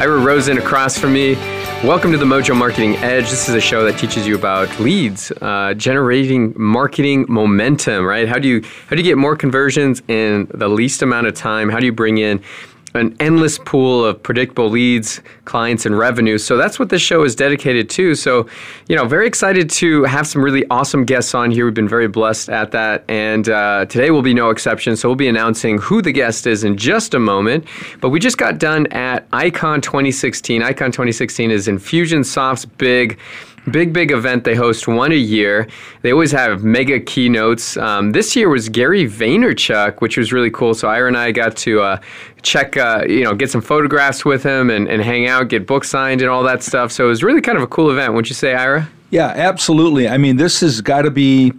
Ira Rosen across from me. Welcome to the Mojo Marketing Edge. This is a show that teaches you about leads, uh, generating marketing momentum. Right? How do you how do you get more conversions in the least amount of time? How do you bring in an endless pool of predictable leads, clients, and revenue. So that's what this show is dedicated to. So, you know, very excited to have some really awesome guests on here. We've been very blessed at that. And uh, today will be no exception. So we'll be announcing who the guest is in just a moment. But we just got done at Icon 2016. Icon 2016 is Infusionsoft's big big big event they host one a year. They always have mega keynotes. Um, this year was gary vaynerchuk which was really cool. So ira and i got to uh, check uh, you know get some photographs with him and, and hang out get books signed and all that stuff. So it was really kind of a cool event. Wouldn't you say ira? Yeah absolutely. I mean this has got to be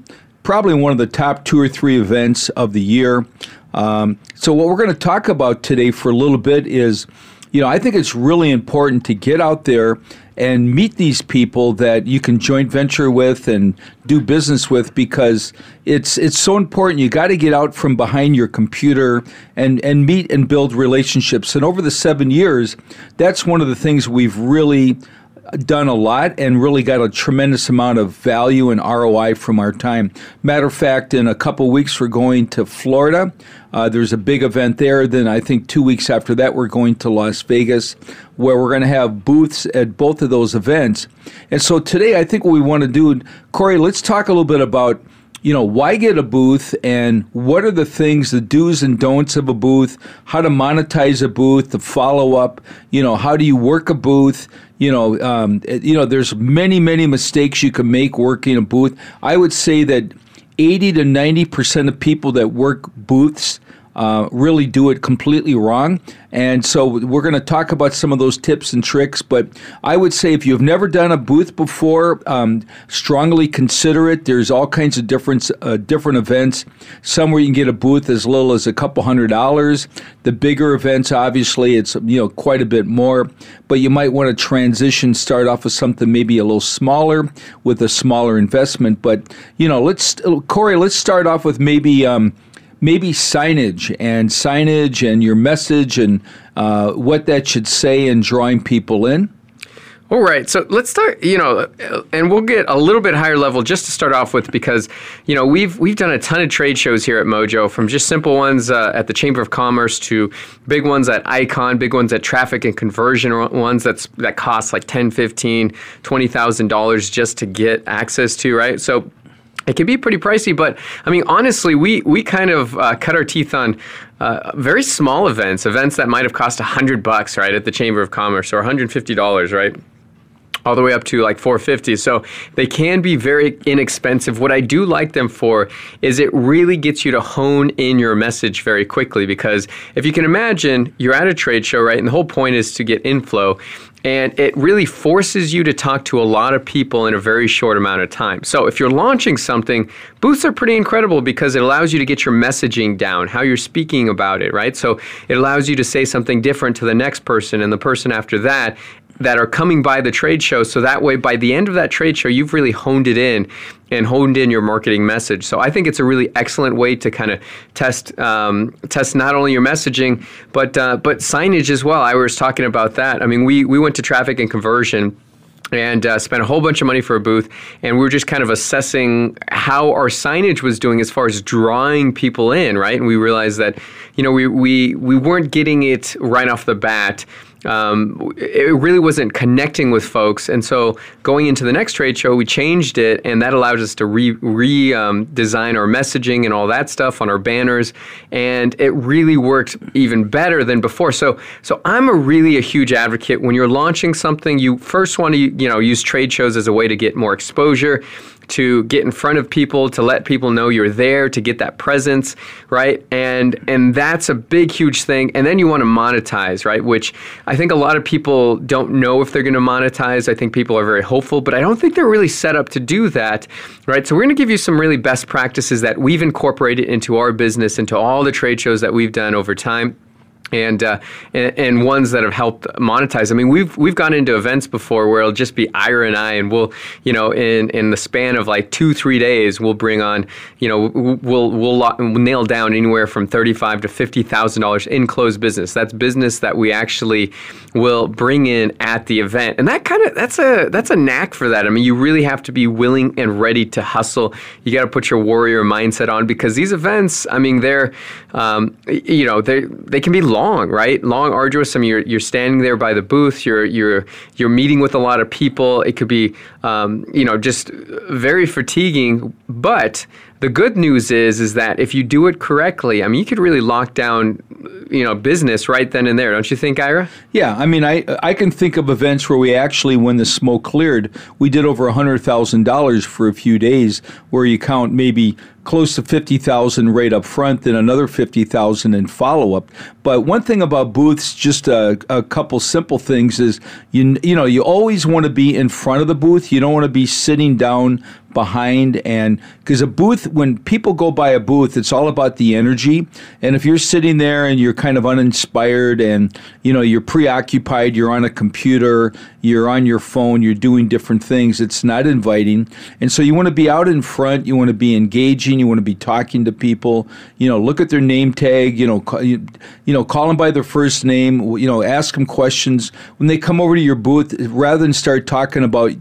probably one of the top two or three events of the year. Um, so what we're going to talk about today for a little bit is you know i think it's really important to get out there and meet these people that you can joint venture with and do business with because it's it's so important. You got to get out from behind your computer and and meet and build relationships. And over the seven years, that's one of the things we've really done a lot and really got a tremendous amount of value and ROI from our time. Matter of fact, in a couple weeks, we're going to Florida. Uh, there's a big event there. Then I think two weeks after that, we're going to Las Vegas, where we're going to have booths at both of those events. And so today, I think what we want to do, Corey, let's talk a little bit about you know, why get a booth and what are the things, the do's and don'ts of a booth, how to monetize a booth, the follow up, you know, how do you work a booth? You know, um, you know, there's many, many mistakes you can make working a booth. I would say that 80 to 90% of people that work booths uh, really do it completely wrong. And so we're going to talk about some of those tips and tricks. But I would say if you've never done a booth before, um, strongly consider it. There's all kinds of different uh, different events. Some where you can get a booth as little as a couple hundred dollars. The bigger events, obviously, it's you know quite a bit more. But you might want to transition, start off with something maybe a little smaller with a smaller investment. But you know, let's Corey, let's start off with maybe. Um, maybe signage and signage and your message and uh, what that should say and drawing people in? All right, so let's start. You know, and we'll get a little bit higher level just to start off with because you know we've we've done a ton of trade shows here at Mojo, from just simple ones uh, at the Chamber of Commerce to big ones at Icon, big ones at Traffic and Conversion ones that's that cost like ten, fifteen, twenty thousand dollars just to get access to. Right, so it can be pretty pricey, but I mean, honestly, we we kind of uh, cut our teeth on uh, very small events, events that might have cost a hundred bucks, right, at the Chamber of Commerce, or one hundred fifty dollars, right all the way up to like 450 so they can be very inexpensive. What i do like them for is it really gets you to hone in your message very quickly because if you can imagine you're at a trade show right and the whole point is to get inflow and it really forces you to talk to a lot of people in a very short amount of time. So, if you're launching something, booths are pretty incredible because it allows you to get your messaging down, how you're speaking about it, right? So, it allows you to say something different to the next person and the person after that that are coming by the trade show. So that way, by the end of that trade show, you've really honed it in and honed in your marketing message. So I think it's a really excellent way to kind of test um, test not only your messaging but uh, but signage as well. I was talking about that. I mean, we we went to traffic and conversion and uh, spent a whole bunch of money for a booth. And we were just kind of assessing how our signage was doing as far as drawing people in, right? And we realized that, you know, we, we, we weren't getting it right off the bat um, it really wasn't connecting with folks. And so going into the next trade show, we changed it, and that allowed us to re, re um, design our messaging and all that stuff on our banners, and it really worked even better than before. So so I'm a really a huge advocate when you're launching something. You first want to you know use trade shows as a way to get more exposure to get in front of people, to let people know you're there, to get that presence, right? And and that's a big, huge thing. And then you want to monetize, right? Which I think a lot of people don't know if they're going to monetize. I think people are very hopeful, but I don't think they're really set up to do that, right? So we're going to give you some really best practices that we've incorporated into our business, into all the trade shows that we've done over time and, uh, and, and ones that have helped monetize. I mean, we've we've gone into events before where it'll just be Ira and I, and we'll you know in in the span of like two three days we'll bring on you know we'll we'll, lock, we'll nail down anywhere from thirty five to fifty thousand dollars in closed business. That's business that we actually will bring in at the event, and that kind of that's a that's a knack for that. I mean, you really have to be willing and ready to hustle. You got to put your warrior mindset on because these events, I mean, they're um, you know they they can be long long, right? Long, arduous. I mean, you're, you're standing there by the booth. You're you're you're meeting with a lot of people. It could be, um, you know, just very fatiguing. But the good news is is that if you do it correctly, I mean, you could really lock down, you know, business right then and there, don't you think, Ira? Yeah, I mean, I I can think of events where we actually, when the smoke cleared, we did over hundred thousand dollars for a few days, where you count maybe close to 50,000 right up front, then another 50,000 in follow up. But one thing about booths, just a, a, couple simple things is you you know, you always want to be in front of the booth. You don't want to be sitting down behind and because a booth when people go by a booth it's all about the energy and if you're sitting there and you're kind of uninspired and you know you're preoccupied you're on a computer you're on your phone you're doing different things it's not inviting. And so you want to be out in front you want to be engaging you want to be talking to people. You know look at their name tag you know call, you, you know call them by their first name you know ask them questions. When they come over to your booth rather than start talking about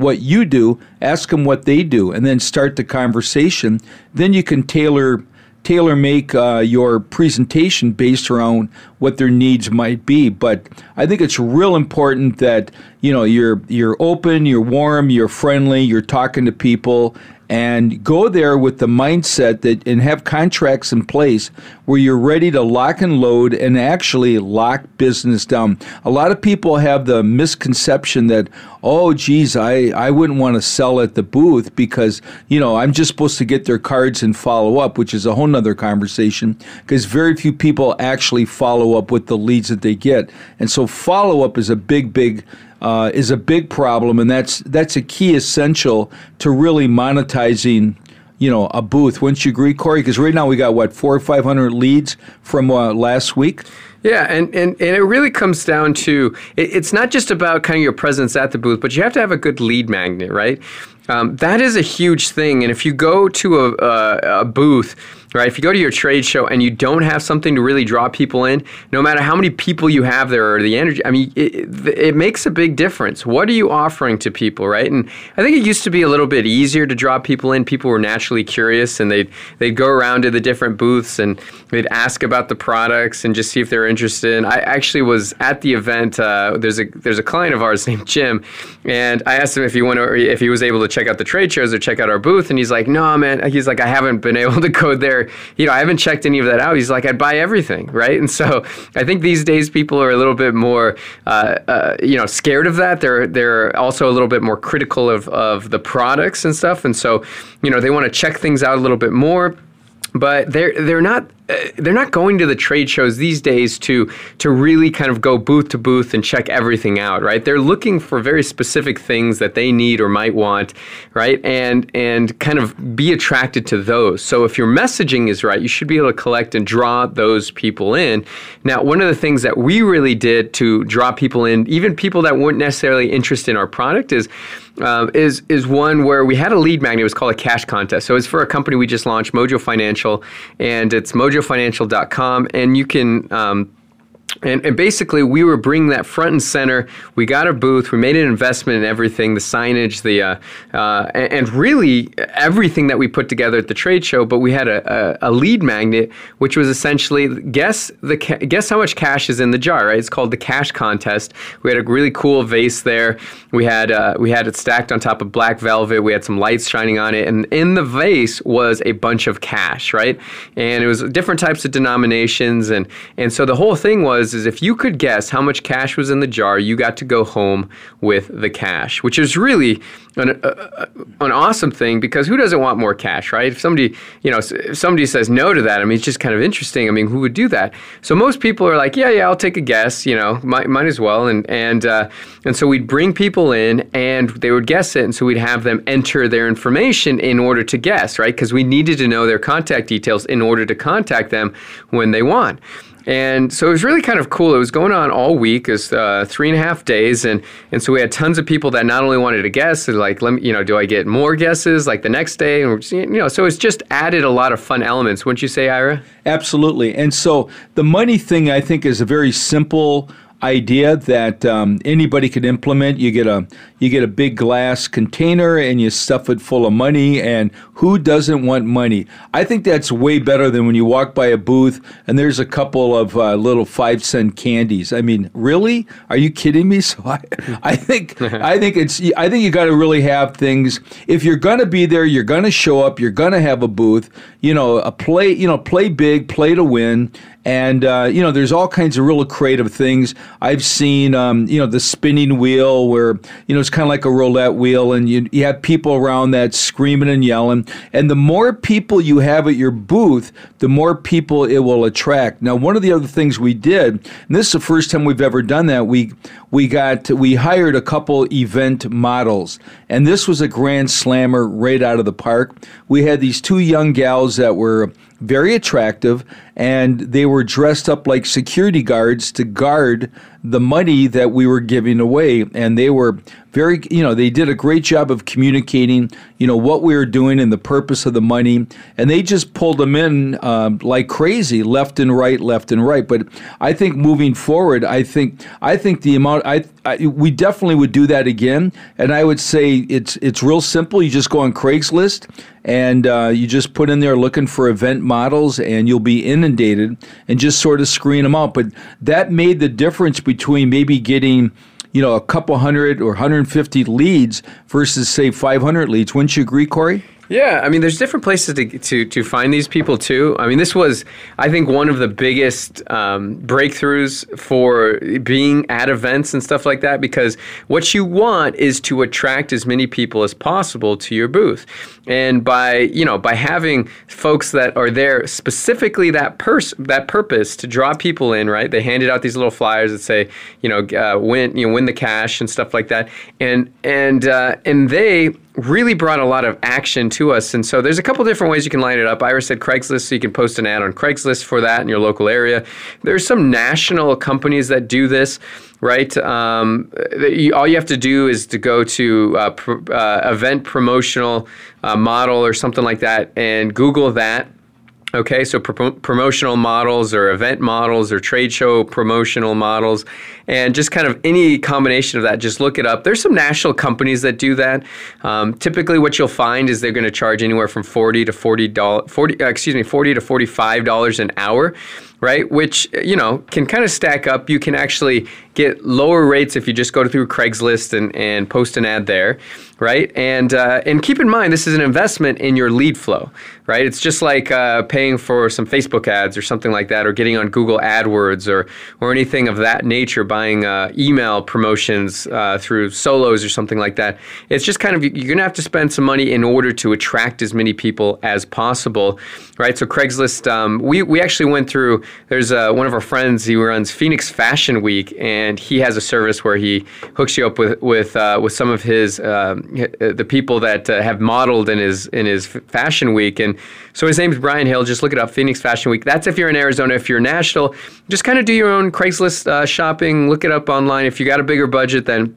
what you do, ask them what they do, and then start the conversation. Then you can tailor tailor make uh, your presentation based around what their needs might be. But I think it's real important that you know you're you're open, you're warm, you're friendly, you're talking to people, and go there with the mindset that and have contracts in place where you're ready to lock and load and actually lock business down. A lot of people have the misconception that, oh, geez, I, I wouldn't want to sell at the booth because, you know, I'm just supposed to get their cards and follow up, which is a whole nother conversation because very few people actually follow up with the leads that they get. And so follow up is a big, big uh, is a big problem, and that's that's a key essential to really monetizing. You know, a booth. Wouldn't you agree, Corey? Because right now we got what four or five hundred leads from uh, last week. Yeah, and, and, and it really comes down to it, it's not just about kind of your presence at the booth, but you have to have a good lead magnet, right? Um, that is a huge thing. And if you go to a, a, a booth, right? If you go to your trade show and you don't have something to really draw people in, no matter how many people you have there or the energy, I mean, it, it, makes a big difference. What are you offering to people, right? And I think it used to be a little bit easier to draw people in. People were naturally curious and they'd, they'd go around to the different booths and they'd ask about the products and just see if they're interested. I actually was at the event. Uh, there's a there's a client of ours named Jim, and I asked him if he went or if he was able to check out the trade shows or check out our booth, and he's like, "No, man." He's like, "I haven't been able to go there." You know, I haven't checked any of that out. He's like, I'd buy everything, right? And so I think these days people are a little bit more, uh, uh, you know, scared of that. They're they're also a little bit more critical of of the products and stuff, and so you know they want to check things out a little bit more but they're they're not uh, they're not going to the trade shows these days to to really kind of go booth to booth and check everything out, right? They're looking for very specific things that they need or might want, right? And and kind of be attracted to those. So if your messaging is right, you should be able to collect and draw those people in. Now, one of the things that we really did to draw people in, even people that weren't necessarily interested in our product, is um, is is one where we had a lead magnet. It was called a cash contest. So it's for a company we just launched, Mojo Financial, and it's mojofinancial.com, and you can. Um, And, and, basically, we were bringing that front and center. We got a booth. We made an investment in everything, the signage, the uh, uh, and, really everything that we put together at the trade show. But we had a, a, a lead magnet, which was essentially guess the guess how much cash is in the jar. Right? It's called the cash contest. We had a really cool vase there. We had uh, we had it stacked on top of black velvet. We had some lights shining on it, and in the vase was a bunch of cash. Right? And it was different types of denominations, and and so the whole thing was was is if you could guess how much cash was in the jar, you got to go home with the cash, which is really an, uh, an awesome thing because who doesn't want more cash, right? If somebody, you know, if somebody says no to that, I mean, it's just kind of interesting. I mean, who would do that? So most people are like, yeah, yeah, I'll take a guess, you know, might, might as well. And, and, uh, and so we'd bring people in and they would guess it. And so we'd have them enter their information in order to guess, right? Because we needed to know their contact details in order to contact them when they won. And so it was really kind of cool. It was going on all week, it was uh, three and a half days, and and so we had tons of people that not only wanted to guess, like let me, you know, do I get more guesses like the next day, and just, you know, so it's just added a lot of fun elements, wouldn't you say, Ira? Absolutely. And so the money thing, I think, is a very simple idea that um, anybody could implement. You get a you get a big glass container and you stuff it full of money. And who doesn't want money? I think that's way better than when you walk by a booth and there's a couple of uh, little five cent candies. I mean, really? Are you kidding me? So I, I think I think it's I think you got to really have things. If you're gonna be there, you're gonna show up. You're gonna have a booth. You know, a play. You know, play big, play to win. And uh, you know, there's all kinds of real creative things. I've seen, um, you know, the spinning wheel where you know it's kind of like a roulette wheel, and you, you have people around that screaming and yelling. And the more people you have at your booth, the more people it will attract. Now, one of the other things we did, and this is the first time we've ever done that, we we got we hired a couple event models, and this was a grand slammer right out of the park. We had these two young gals that were very attractive, and they were dressed up like security guards to guard the money that we were giving away. And they were very, you know, they did a great job of communicating, you know, what we were doing and the purpose of the money. And they just pulled them in uh, like crazy, left and right, left and right. But I think moving forward, I think I think the amount I, I we definitely would do that again. And I would say it's it's real simple. You just go on Craigslist and uh, you just put in there looking for event models, and you'll be inundated, and just sort of screen them out. But that made the difference between maybe getting you know, a couple hundred or 150 leads versus say 500 leads. Wouldn't you agree, Corey? Yeah, I mean, there's different places to, to, to find these people too. I mean, this was, I think, one of the biggest um, breakthroughs for being at events and stuff like that because what you want is to attract as many people as possible to your booth. And by, you know, by having folks that are there specifically that pers- that purpose to draw people in, right? They handed out these little flyers that say, you know, uh, win, you know, win the cash and stuff like that. And and uh, and they really brought a lot of action to us. And so there's a couple different ways you can line it up. Ira said Craigslist, so you can post an ad on Craigslist for that in your local area. There's some national companies that do this right? Um, you, all you have to do is to go to uh, pr- uh, event promotional uh, model or something like that and Google that Okay, so pro- promotional models or event models or trade show promotional models, and just kind of any combination of that, just look it up. There's some national companies that do that. Um, typically, what you'll find is they're going to charge anywhere from forty to forty dollars, forty uh, excuse me, forty to forty-five dollars an hour right? Which, you know, can kind of stack up. You can actually get lower rates if you just go through Craigslist and, and post an ad there, right? And, uh, and keep in mind, this is an investment in your lead flow, right? It's just like uh, paying for some Facebook ads or something like that, or getting on Google AdWords or, or anything of that nature, buying uh, email promotions uh, through solos or something like that. It's just kind of, you're to have to spend some money in order to attract as many people as possible, right? So Craigslist, um, we, we actually went through there's uh, one of our friends. He runs Phoenix Fashion Week, and he has a service where he hooks you up with with uh, with some of his um, the people that uh, have modeled in his in his Fashion Week. And so his name is Brian Hill. Just look it up, Phoenix Fashion Week. That's if you're in Arizona. If you're national, just kind of do your own Craigslist uh, shopping. Look it up online. If you got a bigger budget, then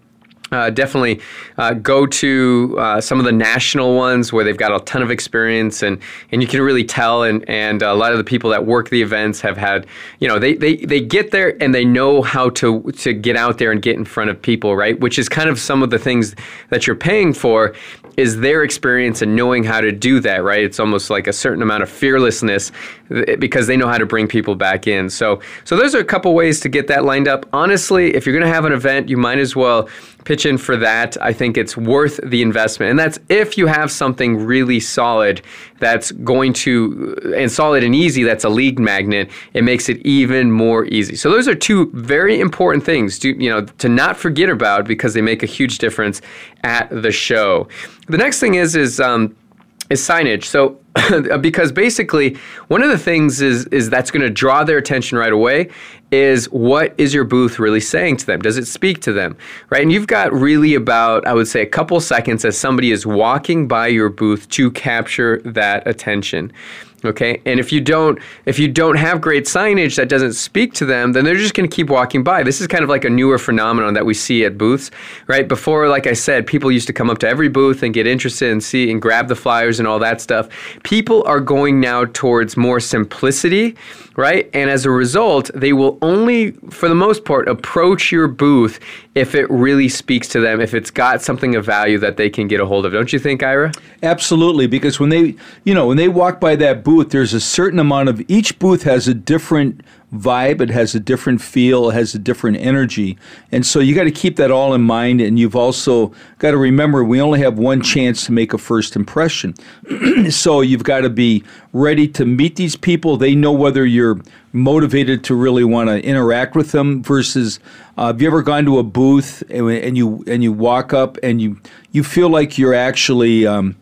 uh, definitely uh, go to uh, some of the national ones where they've got a ton of experience and, and you can really tell and, and a lot of the people that work the events have had you know they, they, they get there and they know how to to get out there and get in front of people right which is kind of some of the things that you're paying for is their experience and knowing how to do that, right? It's almost like a certain amount of fearlessness because they know how to bring people back in. So, so those are a couple ways to get that lined up. Honestly, if you're going to have an event, you might as well pitch in for that. I think it's worth the investment. And that's if you have something really solid that's going to, and solid and easy, that's a lead magnet, it makes it even more easy. So those are two very important things to, you know, to not forget about because they make a huge difference at the show. The next thing is, is, um, is signage. So because basically one of the things is is that's going to draw their attention right away is what is your booth really saying to them? Does it speak to them? Right? And you've got really about I would say a couple seconds as somebody is walking by your booth to capture that attention okay? And if you don't if you don't have great signage that doesn't speak to them then they're just going to keep walking by. This is kind of like a newer phenomenon that we see at booths right? Before like i said people used to come up to every booth and get interested and see and grab the flyers and all that stuff. People are going now towards more simplicity right? And as a result they will only for the most part approach your booth if it really speaks to them if it's got something of value that they can get a hold of. Don't you think ira? Absolutely because when they you know when they walk by that booth booth, there's a certain amount of each booth has a different vibe, it has a different feel, it has a different energy. And so you got to keep that all in mind. And you've also got to remember we only have one chance to make a first impression. so you've got to be ready to meet these people. They know whether you're motivated to really want to interact with them versus uh, have you ever gone to a booth and, and, you and you walk up and you you feel like you're actually um,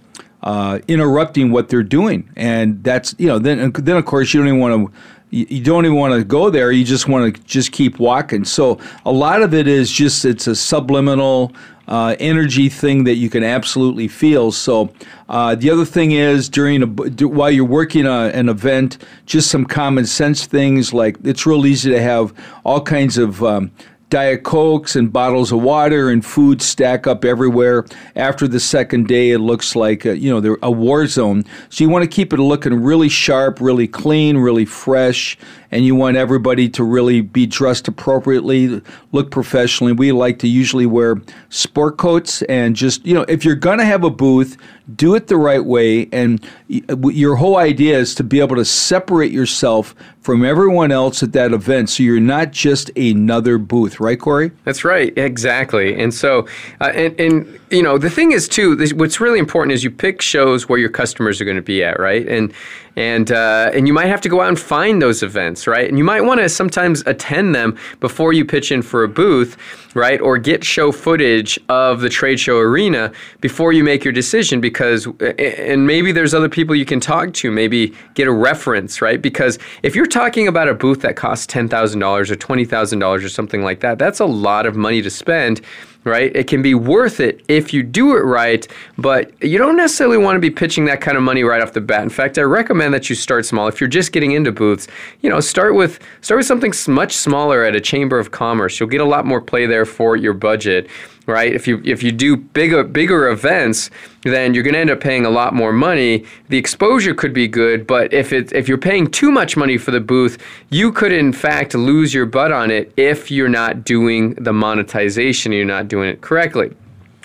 uh, interrupting what they're doing, and that's you know then then of course you don't even want to you don't even want to go there. You just want to just keep walking. So a lot of it is just it's a subliminal uh, energy thing that you can absolutely feel. So uh, the other thing is during a, while you're working a, an event, just some common sense things like it's real easy to have all kinds of um, Diet Cokes and bottles of water and food stack up everywhere. After the second day, it looks like a, you know a war zone. So you want to keep it looking really sharp, really clean, really fresh, and you want everybody to really be dressed appropriately, look professionally. We like to usually wear sport coats and just you know if you're gonna have a booth, do it the right way. And your whole idea is to be able to separate yourself from everyone else at that event so you're not just another booth, right, Corey? That's right, exactly. And so, uh, and, and, you know, the thing is, too, this, what's really important is you pick shows where your customers are going to be at, right? And, and uh, and you might have to go out and find those events, right? And you might want to sometimes attend them before you pitch in for a booth, right? Or get show footage of the trade show arena before you make your decision, because and maybe there's other people you can talk to, maybe get a reference, right? Because if you're talking about a booth that costs ten thousand dollars or twenty thousand dollars or something like that, that's a lot of money to spend right? It can be worth it if you do it right, but you don't necessarily want to be pitching that kind of money right off the bat. In fact, I recommend that you start small. If you're just getting into booths, you know, start with start with something much smaller at a chamber of commerce. You'll get a lot more play there for your budget right? If you if you do bigger bigger events, then you're going to end up paying a lot more money. The exposure could be good, but if it if you're paying too much money for the booth, you could in fact lose your butt on it if you're not doing the monetization, you're not doing it correctly.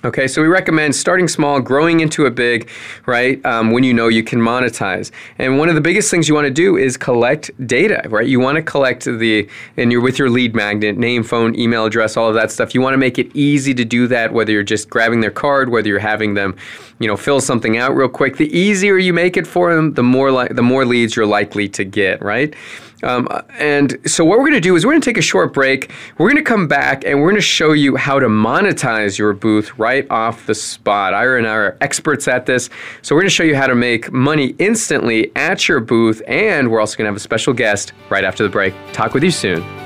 Okay, so we recommend starting small, growing into a big, right? Um, when you know you can monetize. And one of the biggest things you want to do is collect data, right? You want to collect the, and you're with your lead magnet, name, phone, email address, all of that stuff. You want to make it easy to do that, whether you're just grabbing their card, whether you're having them, you know, fill something out real quick. The easier you make it for them, the more li- the more leads you're likely to get, right? Um, and so, what we're going to do is we're going to take a short break. We're going to come back and we're going to show you how to monetize your booth right off the spot. Ira and I are experts at this. So, we're going to show you how to make money instantly at your booth. And we're also going to have a special guest right after the break. Talk with you soon.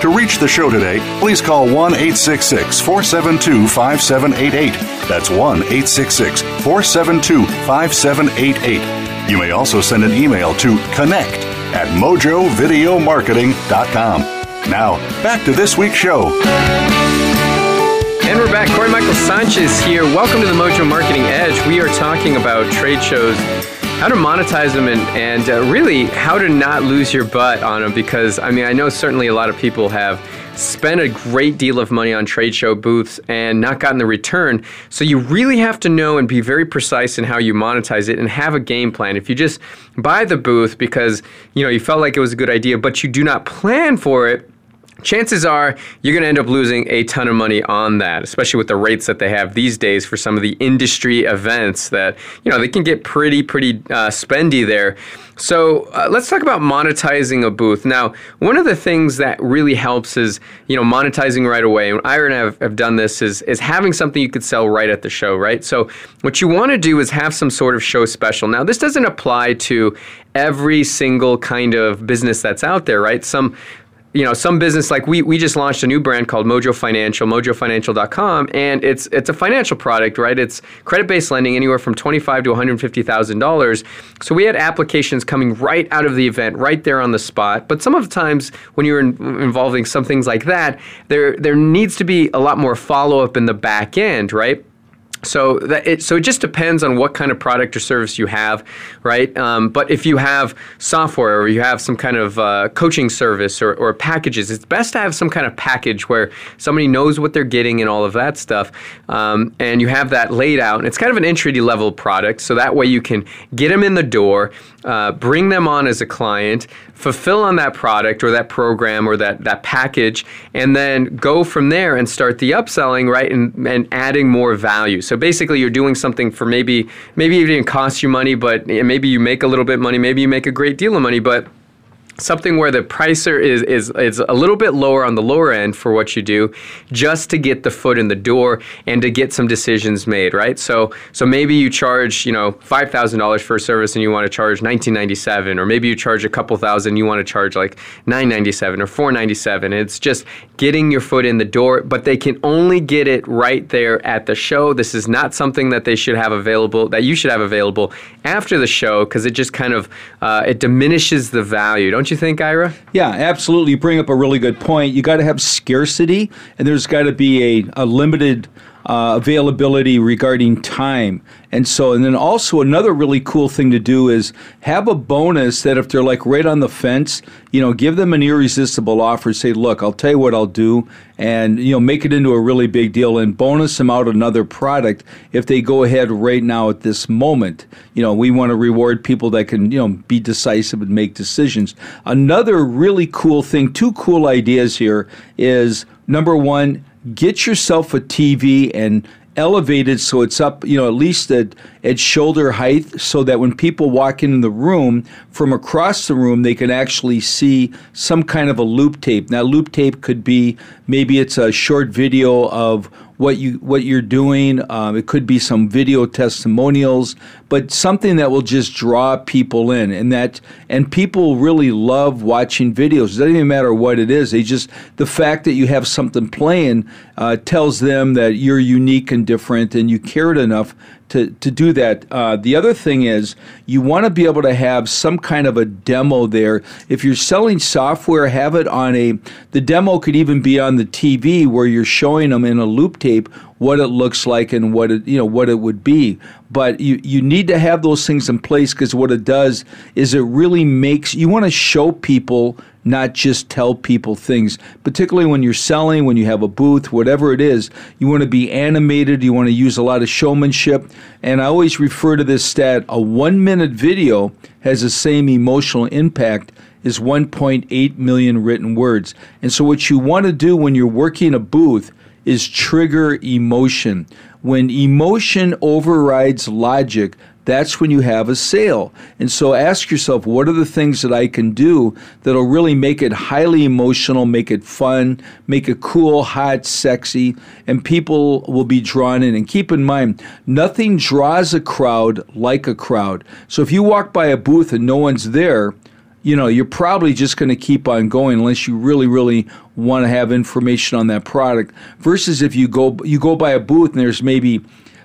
To reach the show today, please call 1 866 472 5788. That's 1 866 472 5788. You may also send an email to connect at mojovideomarketing.com. Now, back to this week's show. And we're back. Corey Michael Sanchez here. Welcome to the Mojo Marketing Edge. We are talking about trade shows how to monetize them and, and uh, really how to not lose your butt on them because I mean I know certainly a lot of people have spent a great deal of money on trade show booths and not gotten the return. So you really have to know and be very precise in how you monetize it and have a game plan. If you just buy the booth because you know you felt like it was a good idea but you do not plan for it chances are you're going to end up losing a ton of money on that, especially with the rates that they have these days for some of the industry events that, you know, they can get pretty, pretty uh, spendy there. So uh, let's talk about monetizing a booth. Now, one of the things that really helps is, you know, monetizing right away. And Iron have, have done this is, is having something you could sell right at the show, right? So what you want to do is have some sort of show special. Now, this doesn't apply to every single kind of business that's out there, right? Some you know some business like we we just launched a new brand called Mojo Financial, mojofinancial.com, and it's it's a financial product, right? It's credit-based lending anywhere from twenty-five to one hundred fifty thousand dollars. So we had applications coming right out of the event, right there on the spot. But some of the times when you're in, involving some things like that, there there needs to be a lot more follow-up in the back end, right? So that it so it just depends on what kind of product or service you have, right? Um, but if you have software or you have some kind of uh, coaching service or, or packages, it's best to have some kind of package where somebody knows what they're getting and all of that stuff, um, and you have that laid out. And it's kind of an entry level product, so that way you can get them in the door, uh, bring them on as a client, fulfill on that product or that program or that, that package, and then go from there and start the upselling, right? And, and adding more value. So basically, you're doing something for maybe, maybe it didn't cost you money, but eh, maybe you make a little bit money, maybe you make a great deal of money, but something where the pricer is, is is a little bit lower on the lower end for what you do just to get the foot in the door and to get some decisions made right? So so maybe you charge you know $5000 for a service and you want to charge 1997 or maybe you charge a couple thousand you want to charge like 997 or 497 it's just getting your foot in the door but they can only get it right there at the show. This is not something that they should have available that you should have available after the show because it just kind of uh, it diminishes the value. Don't you think, Ira? Yeah, absolutely. You bring up a really good point. You got to have scarcity, and there's got to be a, a limited uh, availability regarding time. And so, and then also another really cool thing to do is have a bonus that if they're like right on the fence, you know, give them an irresistible offer. Say, look, I'll tell you what I'll do, and you know, make it into a really big deal and bonus them out another product if they go ahead right now at this moment. You know, we want to reward people that can you know be decisive and make decisions. Another really cool thing, two cool ideas here is number one get yourself a TV and elevate it so it's up, you know, at least at, at shoulder height so that when people walk in the room from across the room, they can actually see some kind of a loop tape. Now, loop tape could be maybe it's a short video of what you what you're doing. Um, it could be some video testimonials, but something that will just draw people in, and that and people really love watching videos. It doesn't even matter what it is. They just the fact that you have something playing uh, tells them that you're unique and different, and you cared enough to, to do that. Uh, the other thing is you want to be able to have some kind of a demo there. If you're selling software, have it on a, the demo could even be on the TV where you're showing them in a loop tape what it looks like and what it you know what it would be. But you you need to have those things in place because what it does is it really makes you want to show people not just tell people things. Particularly when you're selling, when you have a booth, whatever it is, you want to be animated. You want to use a lot of showmanship. And I always refer to this stat: a one minute video has the same emotional impact is 1.8 million written words. And so, what you want to do when you're working a booth is trigger emotion. When emotion overrides logic, that's when you have a sale. And so ask yourself, what are the things that I can do that'll really make it highly emotional, make it fun, make it cool, hot, sexy, and people will be drawn in. And keep in mind, nothing draws a crowd like a crowd. So if you walk by a booth and no one's there, you know, you're probably just going to keep on going unless you really, really want to have information on that product. Versus if you go you go by a booth and there's maybe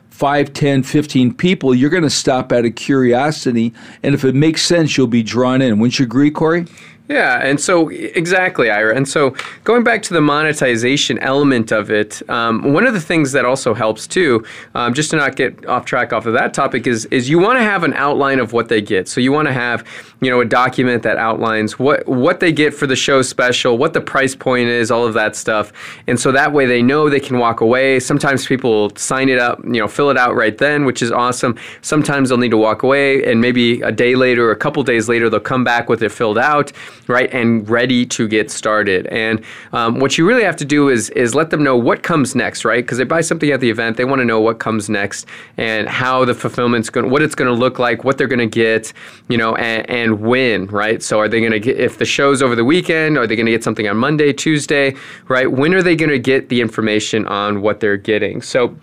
5, 10, 15 people, you're going to stop out of curiosity. And if it makes sense, you'll be drawn in. Wouldn't you agree, Corey? Yeah, and so exactly, Ira. And so going back to the monetization element of it, um, one of the things that also helps too, um, just to not get off track off of that topic, is is you want to have an outline of what they get. So you want to have you know a document that outlines what what they get for the show special, what the price point is, all of that stuff, and so that way they know they can walk away. Sometimes people sign it up, you know, fill it out right then, which is awesome. Sometimes they'll need to walk away, and maybe a day later or a couple days later they'll come back with it filled out right, and ready to get started. And um, what you really have to do is is let them know what comes next, right? Because they buy something at the event, they want to know what comes next and how the fulfillment's going, what it's going to look like, what they're going to get, you know, and, and when, right? So are they going to get if the show's over the weekend? Are they going to get something on Monday, Tuesday, right? When are they going to get the information on what they're getting? So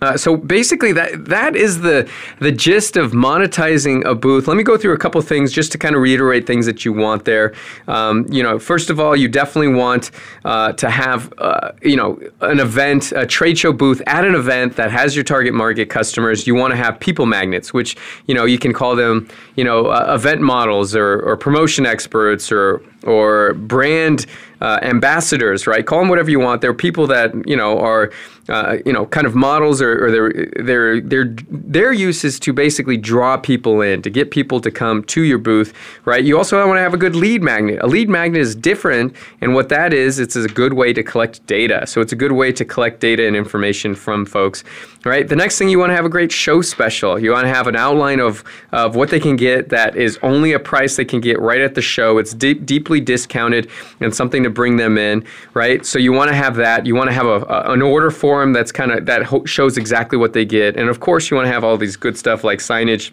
uh, so basically, that that is the the gist of monetizing a booth. Let me go through a couple things just to kind of reiterate things that you want there. Um, you know, first of all, you definitely want uh, to have uh, you know an event, a trade show booth at an event that has your target market customers. You want to have people magnets, which you know you can call them you know uh, event models or, or promotion experts or or brand uh, ambassadors, right? Call them whatever you want. They're people that you know are uh, you know kind of models, or, or their their their their use is to basically draw people in, to get people to come to your booth, right? You also want to have a good lead magnet. A lead magnet is different, and what that is, it's a good way to collect data. So it's a good way to collect data and information from folks, right? The next thing you want to have a great show special. You want to have an outline of of what they can get that is only a price they can get right at the show. It's deep, deeply discounted and something to bring them in, right? So you want to have that. You want to have a, a an order form that's kind of that ho- shows exactly what they get, and of course you want to have all these good stuff like signage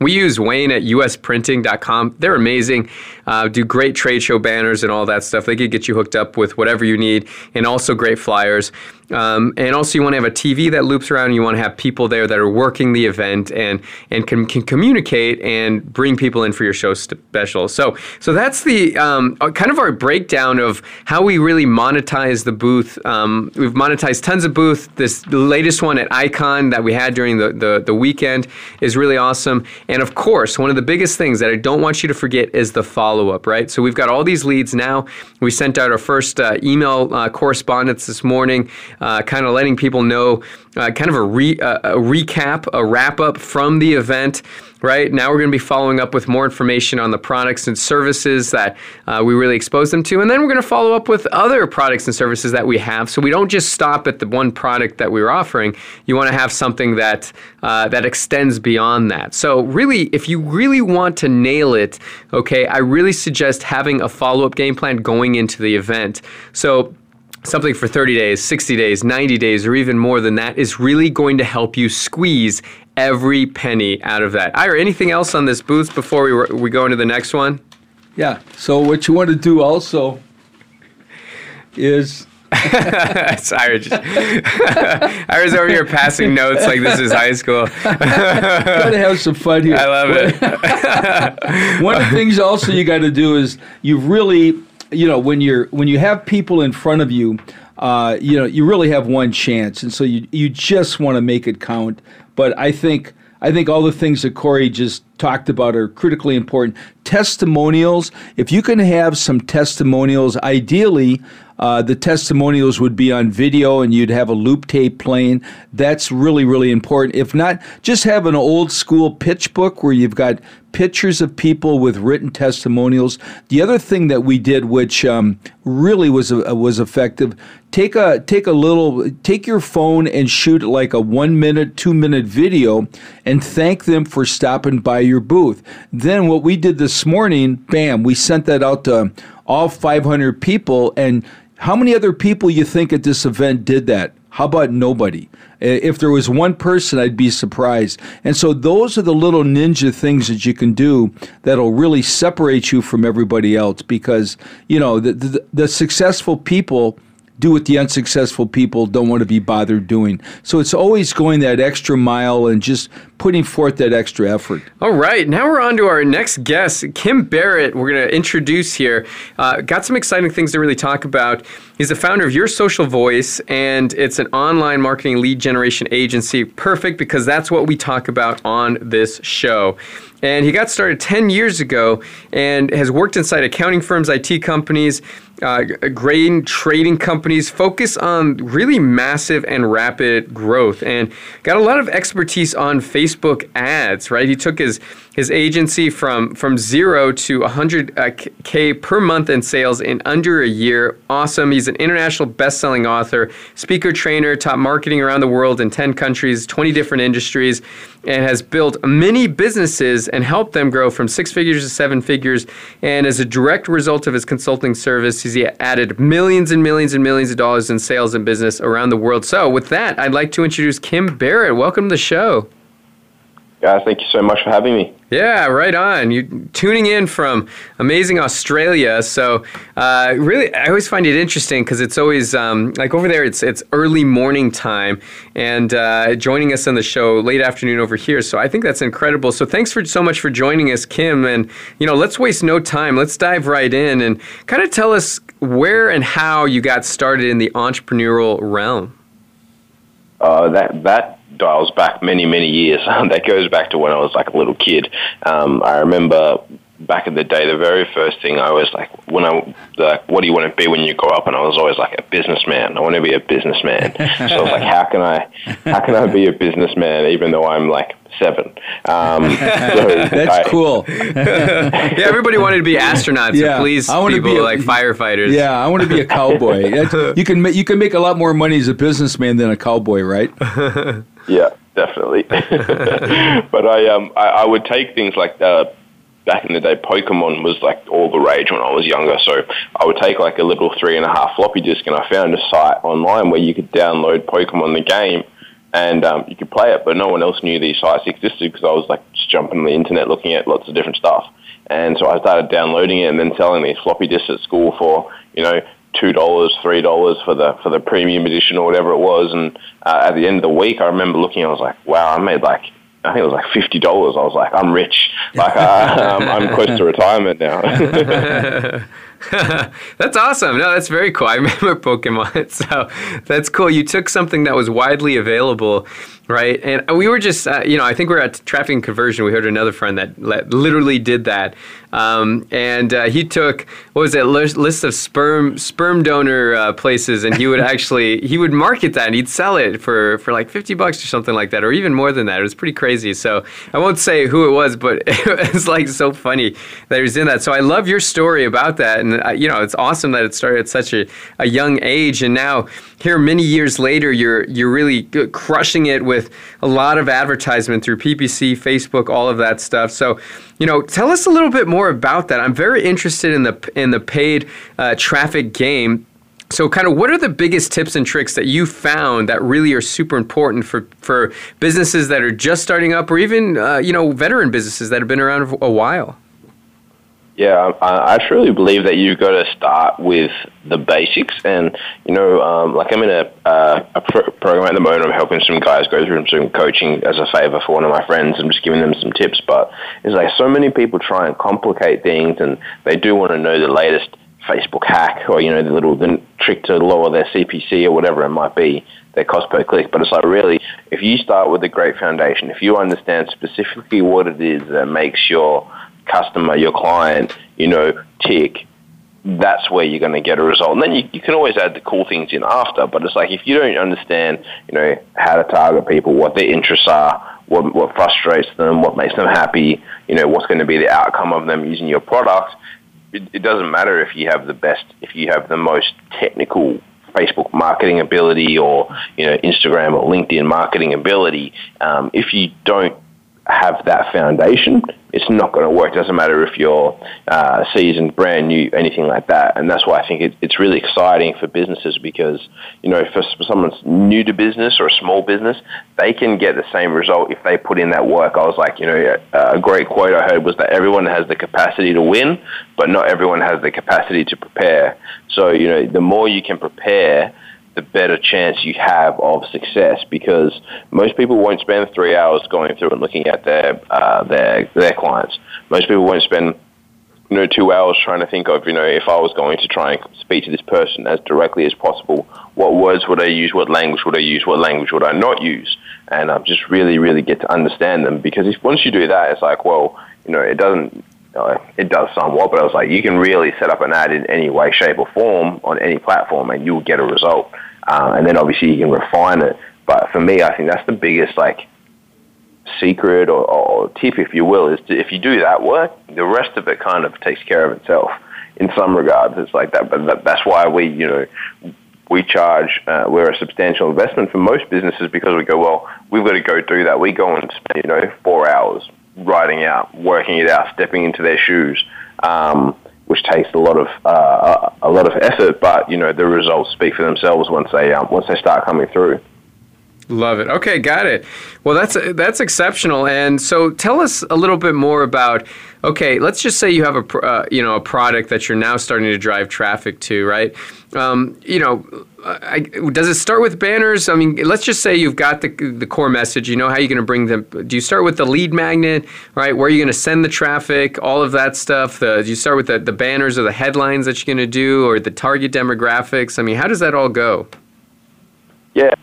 we use Wayne at usprinting.com. They're amazing. Uh, do great trade show banners and all that stuff. They could get you hooked up with whatever you need, and also great flyers. Um, and also, you want to have a TV that loops around. You want to have people there that are working the event and and can, can communicate and bring people in for your show special. So so that's the um, uh, kind of our breakdown of how we really monetize the booth. Um, we've monetized tons of booth. This latest one at Icon that we had during the, the the weekend is really awesome. And of course, one of the biggest things that I don't want you to forget is the follow up. Right. So we've got all these leads now. We sent out our first uh, email uh, correspondence this morning uh, kind of letting people know, uh, kind of a, re, uh, a recap, a wrap up from the event. Right now, we're going to be following up with more information on the products and services that uh, we really expose them to, and then we're going to follow up with other products and services that we have. So we don't just stop at the one product that we are offering. You want to have something that uh, that extends beyond that. So really, if you really want to nail it, okay, I really suggest having a follow up game plan going into the event. So something for 30 days, 60 days, 90 days, or even more than that is really going to help you squeeze every penny out of that. Ira, anything else on this booth before we, we go into the next one? Yeah. So what you want to do also is. Sorry, just, I was over here passing notes like this is high school. Gotta have some fun here. I love it. One of the things also you got to do is you really you know when you're when you have people in front of you uh, you know you really have one chance and so you you just want to make it count but i think i think all the things that corey just talked about are critically important. Testimonials if you can have some testimonials ideally uh, the testimonials would be on video and you'd have a loop tape playing. That's really, really important. If not, just have an old school pitch book where you've got pictures of people with written testimonials. The other thing that we did, which um, really was uh, was effective, take a take a little take your phone and shoot like a one minute, two minute video, and thank them for stopping by your booth. Then what we did this morning, bam, we sent that out to all 500 people, and how many other people you think at this event did that? How about nobody? If there was one person, I'd be surprised. And so those are the little ninja things that you can do that'll really separate you from everybody else because, you know, the, the, the successful people do what the unsuccessful people don't want to be bothered doing. So it's always going that extra mile and just putting forth that extra effort. All right, now we're on to our next guest, Kim Barrett. We're going to introduce here. Uh, got some exciting things to really talk about. He's the founder of Your Social Voice, and it's an online marketing lead generation agency. Perfect because that's what we talk about on this show. And he got started 10 years ago and has worked inside accounting firms, IT companies, uh, grain trading companies focus on really massive and rapid growth and got a lot of expertise on Facebook ads, right? He took his his agency from from zero to 100k uh, per month in sales in under a year. Awesome. He's an international best-selling author, speaker trainer, taught marketing around the world in 10 countries, 20 different industries, and has built many businesses and helped them grow from six figures to seven figures. And as a direct result of his consulting service, he's added millions and millions and millions of dollars in sales and business around the world. So, with that, I'd like to introduce Kim Barrett. Welcome to the show. Guys, thank you so much for having me. Yeah, right on. You tuning in from amazing Australia. So, uh, really, I always find it interesting because it's always um, like over there. It's it's early morning time, and uh, joining us on the show late afternoon over here. So I think that's incredible. So thanks for so much for joining us, Kim. And you know, let's waste no time. Let's dive right in and kind of tell us where and how you got started in the entrepreneurial realm. Uh, that that dials back many, many years. that goes back to when I was like a little kid. Um, I remember back in the day, the very first thing I was like, when I like, what do you want to be when you grow up? And I was always like a businessman. I want to be a businessman. so I was like, how can I, how can I be a businessman even though I'm like seven? Um, so That's I, cool. yeah, everybody wanted to be astronauts yeah, police I want people, to be a, like firefighters. Yeah, I want to be a cowboy. you can you can make a lot more money as a businessman than a cowboy, right? Yeah, definitely. but I um I, I would take things like uh, back in the day, Pokemon was like all the rage when I was younger. So I would take like a little three and a half floppy disk, and I found a site online where you could download Pokemon the game and um, you could play it, but no one else knew these sites existed because I was like just jumping on the internet looking at lots of different stuff. And so I started downloading it and then selling these floppy disks at school for you know two dollars, three dollars for the for the premium edition or whatever it was. And uh, at the end of the week, I remember looking, I was like, wow, I made like I think it was like fifty dollars. I was like, I'm rich. Like uh, I'm, I'm close to retirement now. that's awesome. No, that's very cool. I remember Pokemon. So that's cool. You took something that was widely available right? And we were just, uh, you know, I think we are at traffic and conversion. We heard another friend that literally did that, um, and uh, he took what was it list, list of sperm sperm donor uh, places, and he would actually he would market that and he'd sell it for for like fifty bucks or something like that, or even more than that. It was pretty crazy. So I won't say who it was, but it was like so funny that he was in that. So I love your story about that, and uh, you know, it's awesome that it started at such a, a young age, and now here many years later, you're you're really crushing it with a lot of advertisement through PPC, Facebook, all of that stuff. So, you know, tell us a little bit more about that. I'm very interested in the in the paid uh, traffic game. So, kind of, what are the biggest tips and tricks that you found that really are super important for for businesses that are just starting up, or even uh, you know, veteran businesses that have been around a while? Yeah, I, I truly believe that you've got to start with the basics. And, you know, um, like I'm in a, uh, a pro- program at the moment, I'm helping some guys go through some coaching as a favor for one of my friends. I'm just giving them some tips. But it's like so many people try and complicate things and they do want to know the latest Facebook hack or, you know, the little the trick to lower their CPC or whatever it might be their cost per click. But it's like really, if you start with a great foundation, if you understand specifically what it is that makes your customer, your client, you know, tick, that's where you're going to get a result. And then you, you can always add the cool things in after. But it's like if you don't understand, you know, how to target people, what their interests are, what, what frustrates them, what makes them happy, you know, what's going to be the outcome of them using your product, it, it doesn't matter if you have the best, if you have the most technical Facebook marketing ability or you know Instagram or LinkedIn marketing ability. Um, if you don't have that foundation, it's not going to work. It doesn't matter if you're uh, seasoned, brand new, anything like that. And that's why I think it, it's really exciting for businesses because, you know, for someone's new to business or a small business, they can get the same result if they put in that work. I was like, you know, a great quote I heard was that everyone has the capacity to win, but not everyone has the capacity to prepare. So, you know, the more you can prepare, the better chance you have of success because most people won't spend three hours going through and looking at their uh, their their clients. Most people won't spend you know two hours trying to think of you know if I was going to try and speak to this person as directly as possible, what words would I use, what language would I use, what language would I not use, and um, just really really get to understand them because if once you do that, it's like well you know it doesn't uh, it does somewhat, but I was like, you can really set up an ad in any way, shape, or form on any platform, and you'll get a result. Uh, and then obviously you can refine it. But for me, I think that's the biggest like secret or, or tip, if you will, is to, if you do that work, the rest of it kind of takes care of itself. In some regards, it's like that. But that, that's why we, you know, we charge, uh, we're a substantial investment for most businesses because we go, well, we've got to go do that. We go and spend, you know, four hours writing out, working it out, stepping into their shoes. Um, which takes a lot of uh, a lot of effort. But you know, the results speak for themselves once they um, once they start coming through. Love it. Okay, got it. Well, that's that's exceptional. And so, tell us a little bit more about. Okay, let's just say you have a uh, you know a product that you're now starting to drive traffic to, right? Um, you know, I, does it start with banners? I mean, let's just say you've got the, the core message. You know how you're going to bring them. Do you start with the lead magnet, right? Where are you going to send the traffic? All of that stuff. The, do you start with the, the banners or the headlines that you're going to do, or the target demographics? I mean, how does that all go? Yeah,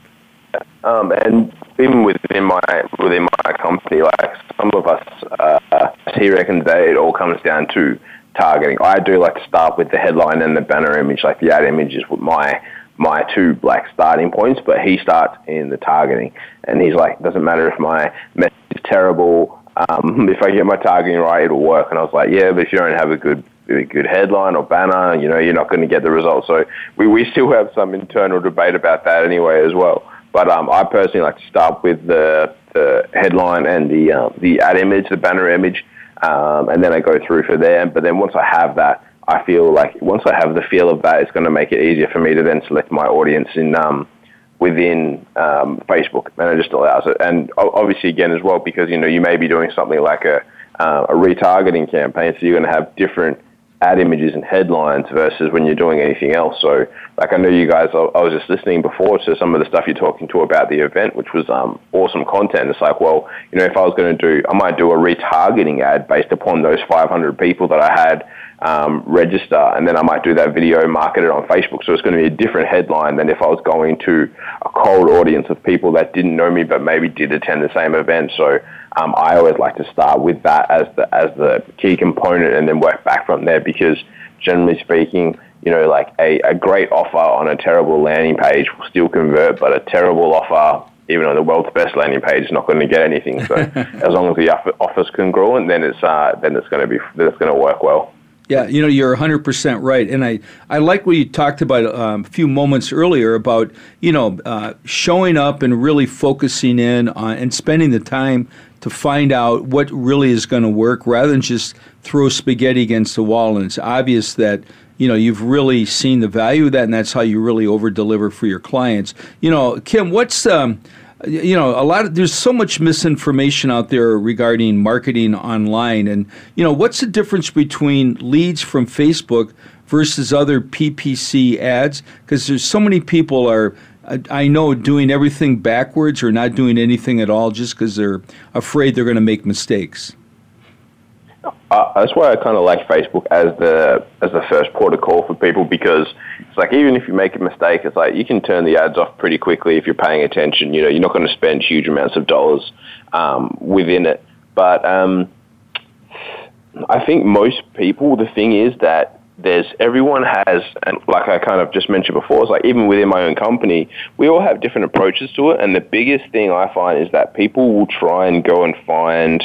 um, and even within my within my company, like some of us, uh, he reckons that it all comes down to targeting. I do like to start with the headline and the banner image, like the ad image is my my two black starting points, but he starts in the targeting, and he's like, doesn't matter if my message is terrible. Um, if I get my targeting right, it'll work. And I was like, yeah, but if you don't have a good a good headline or banner, you know, you're not going to get the results. So we, we still have some internal debate about that anyway as well. But um, I personally like to start with the, the headline and the um, the ad image, the banner image, um, and then I go through for there. But then once I have that, I feel like once I have the feel of that, it's going to make it easier for me to then select my audience in um, within um, Facebook, and it just allows it. And obviously, again, as well, because you know you may be doing something like a uh, a retargeting campaign, so you're going to have different ad images and headlines versus when you're doing anything else. So, like I know you guys, I, was just listening before to some of the stuff you're talking to about the event, which was um, awesome content. It's like, well, you know, if I was going to do, I might do a retargeting ad based upon those 500 people that I had um, register, and then I might do that video, market it on Facebook. So it's going to be a different headline than if I was going to a cold audience of people that didn't know me but maybe did attend the same event. So um, I always like to start with that as the as the key component, and then work back from there. Because generally speaking, you know, like a, a great offer on a terrible landing page will still convert, but a terrible offer even on the world's best landing page is not going to get anything. So as long as the can grow, and then it's uh, then it's going to be then it's going to work well. Yeah, you know, you're 100% right. And I, I like what you talked about um, a few moments earlier about, you know, uh, showing up and really focusing in on and spending the time to find out what really is going to work rather than just throw spaghetti against the wall. And it's obvious that, you know, you've really seen the value of that and that's how you really over deliver for your clients. You know, Kim, what's, um, you know a lot of there's so much misinformation out there regarding marketing online and you know what's the difference between leads from facebook versus other ppc ads because there's so many people are I know doing everything backwards or not doing anything at all just because they're afraid they're going to make mistakes. Uh, that's why I kind of like Facebook as the as the first port of call for people because it's like even if you make a mistake, it's like you can turn the ads off pretty quickly if you're paying attention. You know, you're not going to spend huge amounts of dollars um, within it. But um, I think most people, the thing is that there's everyone has, and like I kind of just mentioned before, it's like even within my own company, we all have different approaches to it. And the biggest thing I find is that people will try and go and find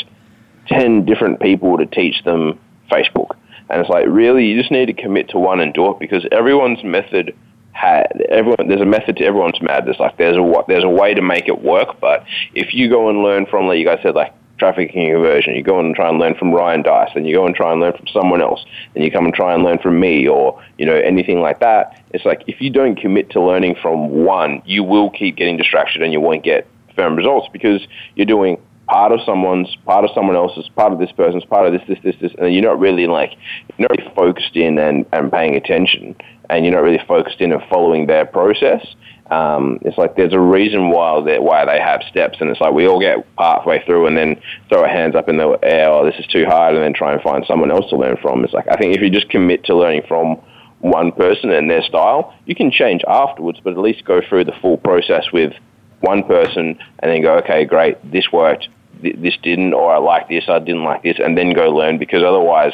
10 different people to teach them Facebook. And it's like, really, you just need to commit to one and do it because everyone's method had everyone there's a method to everyone's madness like there's a there's a way to make it work but if you go and learn from like you guys said like traffic and conversion you go and try and learn from Ryan Deiss, and you go and try and learn from someone else and you come and try and learn from me or you know anything like that it's like if you don't commit to learning from one you will keep getting distracted and you won't get firm results because you're doing part of someone's, part of someone else's, part of this person's, part of this, this, this, this, and you're not really like, you're not really focused in and, and paying attention, and you're not really focused in and following their process. Um, it's like there's a reason why they why they have steps, and it's like we all get halfway through and then throw our hands up in the air, oh, this is too hard, and then try and find someone else to learn from. It's like I think if you just commit to learning from one person and their style, you can change afterwards, but at least go through the full process with one person and then go, okay, great, this worked this didn't, or I like this, I didn't like this, and then go learn because otherwise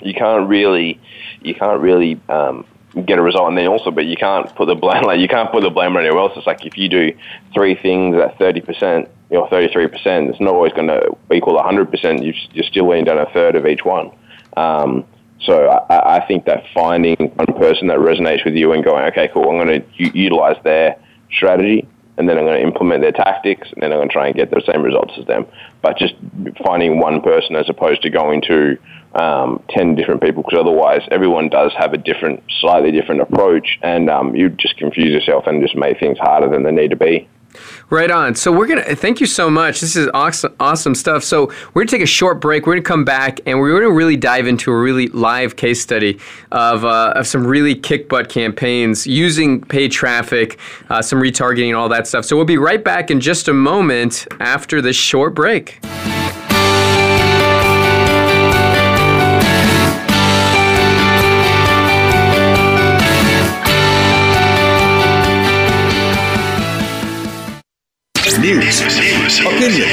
you can't really you can't really um, get a result. And then also, but you can't put the blame like you can't put the blame on else. It's like if you do three things at thirty percent, know, thirty three percent, it's not always going to equal hundred percent. You're still laying down a third of each one. Um, so I, I think that finding one person that resonates with you and going, okay, cool, I'm going to u- utilize their strategy and then I'm going to implement their tactics, and then I'm going to try and get the same results as them. But just finding one person as opposed to going to um, 10 different people, because otherwise everyone does have a different, slightly different approach, and um, you just confuse yourself and just make things harder than they need to be. Right on. So we're gonna thank you so much. This is awesome, awesome stuff. So we're gonna take a short break. We're gonna come back and we're gonna really dive into a really live case study of, uh, of some really kick butt campaigns using paid traffic, uh, some retargeting, all that stuff. So we'll be right back in just a moment after this short break. News, opinion,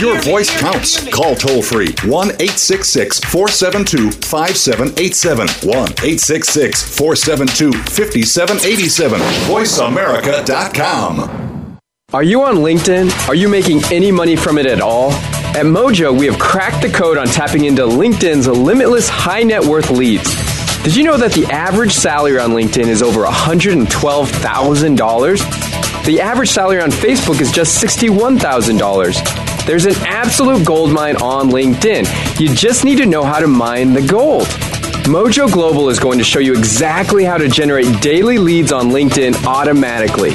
Your voice counts. Call toll free 1 866 472 5787. 1 866 472 5787. VoiceAmerica.com. Are you on LinkedIn? Are you making any money from it at all? At Mojo, we have cracked the code on tapping into LinkedIn's limitless high net worth leads. Did you know that the average salary on LinkedIn is over $112,000? The average salary on Facebook is just $61,000. There's an absolute gold mine on LinkedIn. You just need to know how to mine the gold. Mojo Global is going to show you exactly how to generate daily leads on LinkedIn automatically.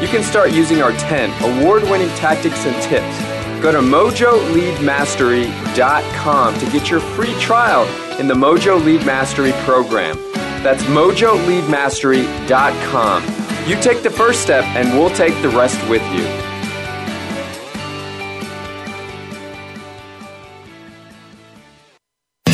You can start using our 10 award winning tactics and tips. Go to mojoleadmastery.com to get your free trial in the Mojo Lead Mastery program. That's mojoleadmastery.com. You take the first step, and we'll take the rest with you.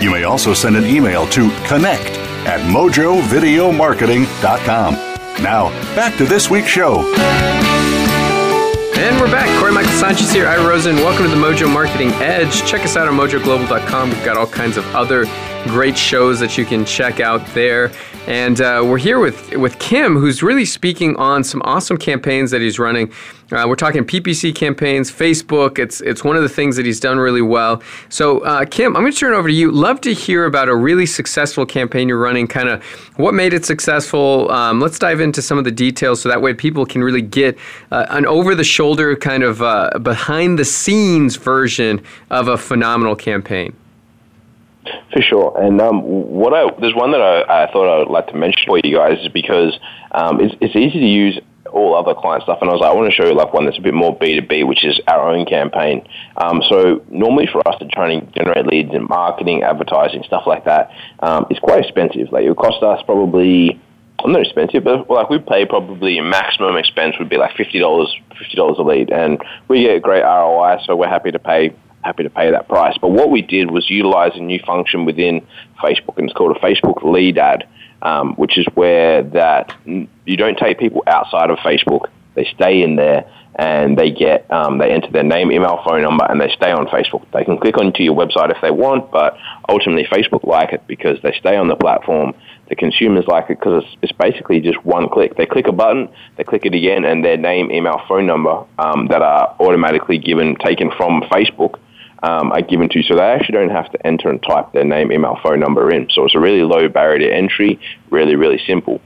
You may also send an email to connect at mojovideomarketing.com. Now, back to this week's show. And we're back. Corey Michael Sanchez here. Ira Rosen. Welcome to the Mojo Marketing Edge. Check us out on mojoglobal.com. We've got all kinds of other great shows that you can check out there. And uh, we're here with, with Kim, who's really speaking on some awesome campaigns that he's running. Uh, we're talking PPC campaigns, Facebook. It's it's one of the things that he's done really well. So, uh, Kim, I'm going to turn it over to you. Love to hear about a really successful campaign you're running. Kind of what made it successful. Um, let's dive into some of the details so that way people can really get uh, an over-the-shoulder kind of uh, behind-the-scenes version of a phenomenal campaign. For sure. And um, what I there's one that I, I thought I would like to mention for you guys is because um, it's, it's easy to use all other client stuff, and I was like, I want to show you like one that's a bit more B two B, which is our own campaign. Um, so normally for us to try and generate leads in marketing, advertising, stuff like that, um, it's quite expensive. Like it would cost us probably. I'm not expensive, but like we pay probably maximum expense would be like fifty dollars, fifty dollars a lead, and we get great ROI. So we're happy to pay happy to pay that price. But what we did was utilize a new function within Facebook, and it's called a Facebook lead ad, um, which is where that you don't take people outside of Facebook; they stay in there and they get um, they enter their name, email, phone number, and they stay on Facebook. They can click onto your website if they want, but ultimately Facebook like it because they stay on the platform. The consumers like it because it's, it's basically just one click. They click a button, they click it again, and their name, email, phone number um, that are automatically given taken from Facebook um, are given to you. So they actually don't have to enter and type their name, email, phone number in. So it's a really low barrier to entry, really, really simple.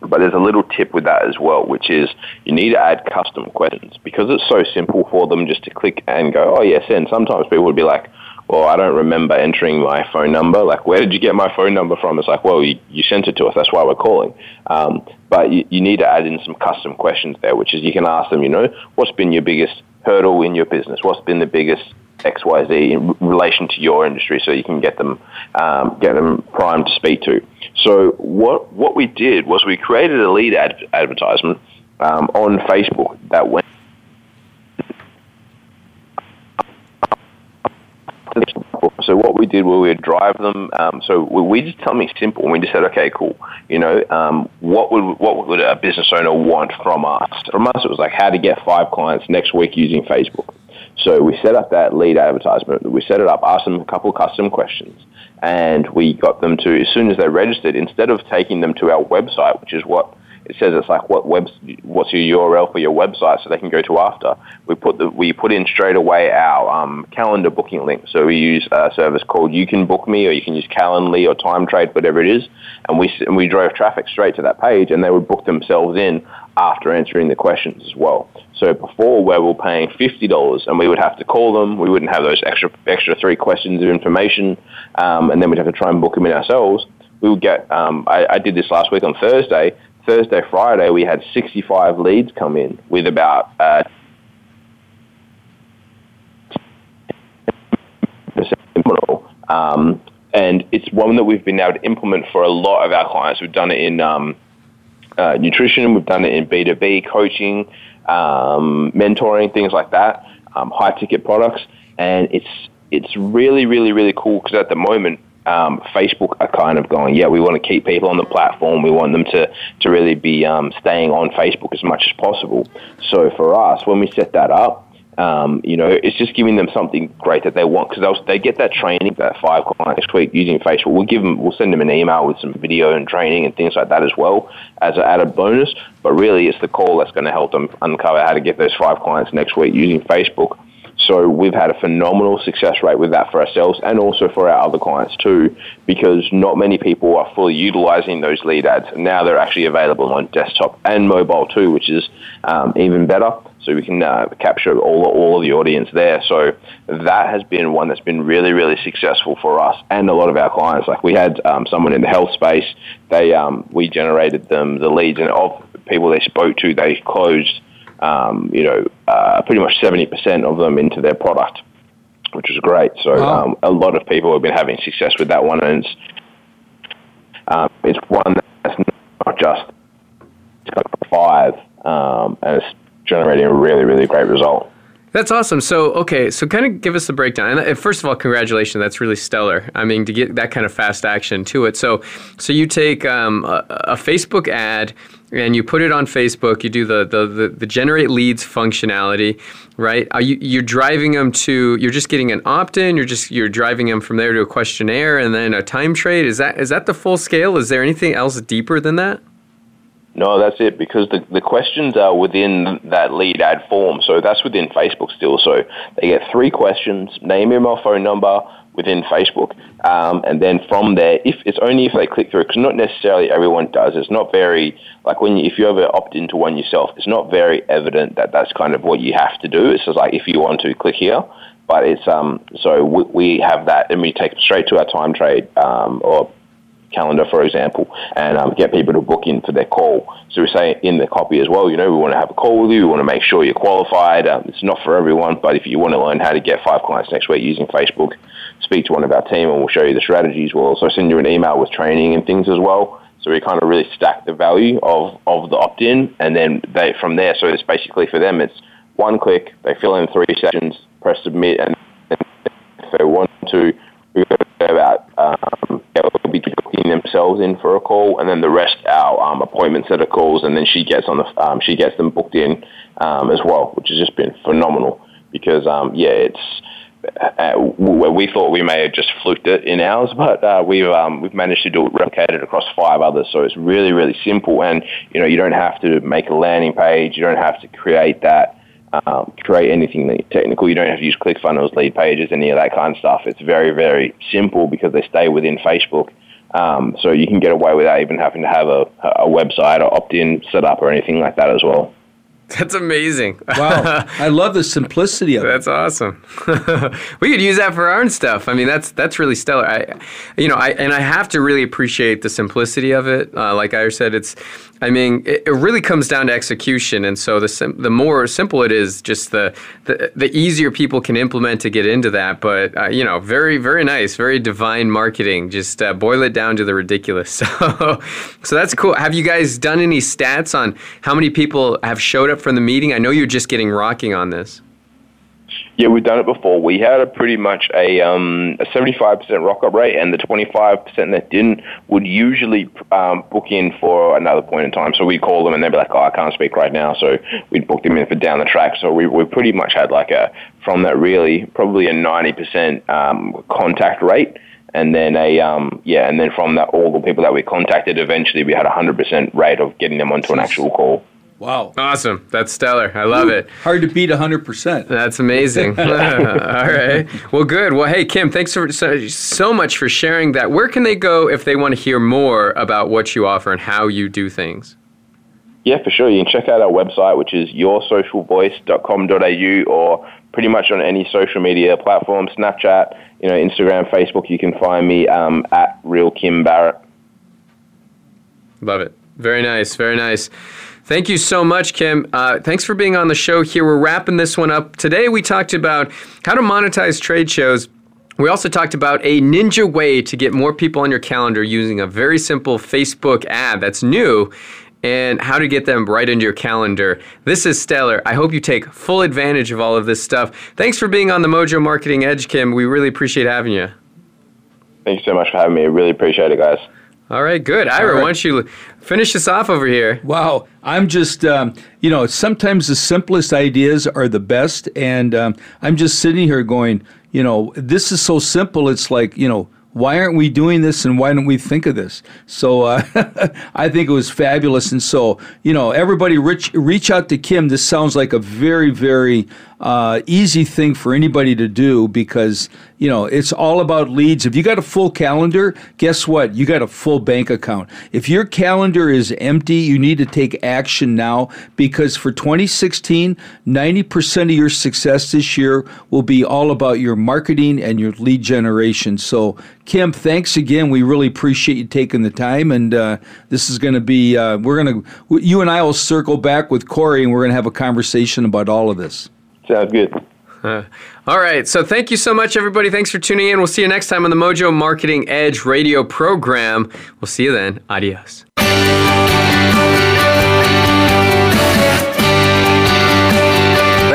But there's a little tip with that as well, which is you need to add custom questions because it's so simple for them just to click and go, oh, yes, and sometimes people would be like, well, I don't remember entering my phone number. Like, where did you get my phone number from? It's like, well, you, you sent it to us. That's why we're calling. Um, but you, you need to add in some custom questions there, which is you can ask them, you know, what's been your biggest hurdle in your business? What's been the biggest XYZ in relation to your industry so you can get them um, get them primed to speak to. So what what we did was we created a lead ad- advertisement um, on Facebook that went so what we did was we would drive them. Um, so we, we just me simple. We just said, okay, cool. You know, um, what would what would a business owner want from us? From us, it was like how to get five clients next week using Facebook. So we set up that lead advertisement. We set it up, asked them a couple custom questions, and we got them to, as soon as they registered, instead of taking them to our website, which is what it says it's like what web, what's your URL for your website, so they can go to after. We put the we put in straight away our um, calendar booking link. So we use a service called You Can Book Me, or you can use Calendly or TimeTrade, whatever it is, and we and we drove traffic straight to that page, and they would book themselves in after answering the questions as well. So before, where we are paying fifty dollars, and we would have to call them, we wouldn't have those extra extra three questions of information, um, and then we'd have to try and book them in ourselves. We would get. Um, I, I did this last week on Thursday. Thursday, Friday, we had sixty-five leads come in with about. Uh, um, and it's one that we've been able to implement for a lot of our clients. We've done it in um, uh, nutrition, we've done it in B2B coaching, um, mentoring, things like that, um, high ticket products, and it's it's really really really cool because at the moment. Um, Facebook are kind of going, yeah, we want to keep people on the platform. We want them to, to really be um, staying on Facebook as much as possible. So for us, when we set that up, um, you know, it's just giving them something great that they want because they get that training, that five clients next week using Facebook. We'll give them, we'll send them an email with some video and training and things like that as well as an added bonus. But really, it's the call that's going to help them uncover how to get those five clients next week using Facebook. So we've had a phenomenal success rate with that for ourselves and also for our other clients too, because not many people are fully utilizing those lead ads. Now they're actually available on desktop and mobile too, which is um, even better. So we can uh, capture all, all of the audience there. So that has been one that's been really, really successful for us and a lot of our clients. Like we had um, someone in the health space, they um, we generated them the leads and of people they spoke to, they closed um, you know, uh, pretty much 70% of them into their product, which is great. So wow. um, a lot of people have been having success with that one, and it's, um, it's one that's not just it's got five, um, and it's generating a really, really great result. That's awesome. So, okay, so kind of give us the breakdown. And first of all, congratulations. That's really stellar. I mean, to get that kind of fast action to it. So, so you take um, a, a, Facebook ad and you put it on Facebook. You do the the, the, the generate leads functionality, right? Are you you're driving them to? You're just getting an opt-in. You're just you're driving them from there to a questionnaire and then a TimeTrade. Is that is that the full scale? Is there anything else deeper than that? No, that's it because the, the questions are within that lead ad form. So that's within Facebook still. So they get three questions, name, email, phone number within Facebook. Um, and then from there, if it's only if they click through, because not necessarily everyone does. It's not very, like when you, if you ever opt into one yourself, it's not very evident that that's kind of what you have to do. It's just like if you want to click here. But it's um so we, we have that and we take straight to our TimeTrade um, or calendar, for example, and um, get people to book in for their call. So we say in the copy as well, you know, we want to have a call with you. We want to make sure you're qualified. Um, it's not for everyone, but if you want to learn how to get five clients next week using Facebook, speak to one of our team and we'll show you the strategies. We'll also send you an email with training and things as well. So we kind of really stack the value of, of the opt-in, and then they from there. So it's basically for them, it's one click. They fill in three sessions, press submit, and if they want to, we've got about um, be booking themselves in for a call, and then the rest our um, appointment set of calls, and then she gets on the um, she gets them booked in um, as well, which has just been phenomenal because um, yeah, it's. Uh, we thought we may have just fluked it in ours, but uh, we've um, we've managed to do it replicated across five others. So it's really really simple, and you know you don't have to make a landing page, you don't have to create that um, create anything technical. You don't have to use ClickFunnels, Leadpages, any of that kind of stuff. It's very, very simple because they stay within Facebook. Um, so you can get away without even having to have a, a website or opt-in set up or anything like that as well. That's amazing. wow, I love the simplicity of that's it. That's awesome. we could use that for our own stuff. I mean, that's that's really stellar. I, you know, I and I have to really appreciate the simplicity of it. Uh, like I said, it's I mean, it, it, really comes down to execution, and so the sim- the more simple it is, just the, the the easier people can implement to get into that. But uh, you know, very very nice, very divine marketing. Just uh, boil it down to the ridiculous. So, so that's cool. Have you guys done any stats on how many people have showed up from the meeting? I know you're just getting rocking on this. Yeah, we've done it before. We had a pretty much a um, a 75% rock up rate, and the 25% that didn't would usually um, book in for another point in time. So we'd call them, and they'd be like, "Oh, I can't speak right now." So we'd book them in for down the track. So we we pretty much had like a from that really probably a 90% um, contact rate And then a um, yeah, and then from that, all the people that we contacted, eventually we had a hundred percent rate of getting them onto an actual call. Wow. Awesome. That's stellar. I love it. Hard to beat 100%. That's amazing. All right. Well, good. Well, hey, Kim, thanks for, so, so much for sharing that. Where can they go if they want to hear more about what you offer and how you do things? Yeah, for sure. You can check out our website, which is yoursocialvoice.com.au, or pretty much on any social media platform, Snapchat, you know, Instagram, Facebook. You can find me um, at Real Kim Barrett. Love it. Very nice. Very nice. Thank you so much, Kim. Uh, thanks for being on the show here. We're wrapping this one up. Today, we talked about how to monetize trade shows. We also talked about a ninja way to get more people on your calendar using a very simple Facebook ad that's new and how to get them right into your calendar. This is stellar. I hope you take full advantage of all of this stuff. Thanks for being on the Mojo Marketing Edge, Kim. We really appreciate having you. Thank you so much for having me. I really appreciate it, guys. All right, good. Ira, right. why don't you finish this off over here? Wow. I'm just, um, you know, sometimes the simplest ideas are the best. And um, I'm just sitting here going, you know, this is so simple. It's like, you know, why aren't we doing this and why don't we think of this? So uh, I think it was fabulous. And so, you know, everybody reach, reach out to Kim. This sounds like a very, very uh, easy thing for anybody to do because you know it's all about leads. If you got a full calendar, guess what? You got a full bank account. If your calendar is empty, you need to take action now because for 2016, 90% of your success this year will be all about your marketing and your lead generation. So, Kim, thanks again. We really appreciate you taking the time, and uh, this is going to be uh, we're going to you and I will circle back with Corey, and we're going to have a conversation about all of this. Sounds good. Uh, all right. So thank you so much, everybody. Thanks for tuning in. We'll see you next time on the Mojo Marketing Edge radio program. We'll see you then. Adios.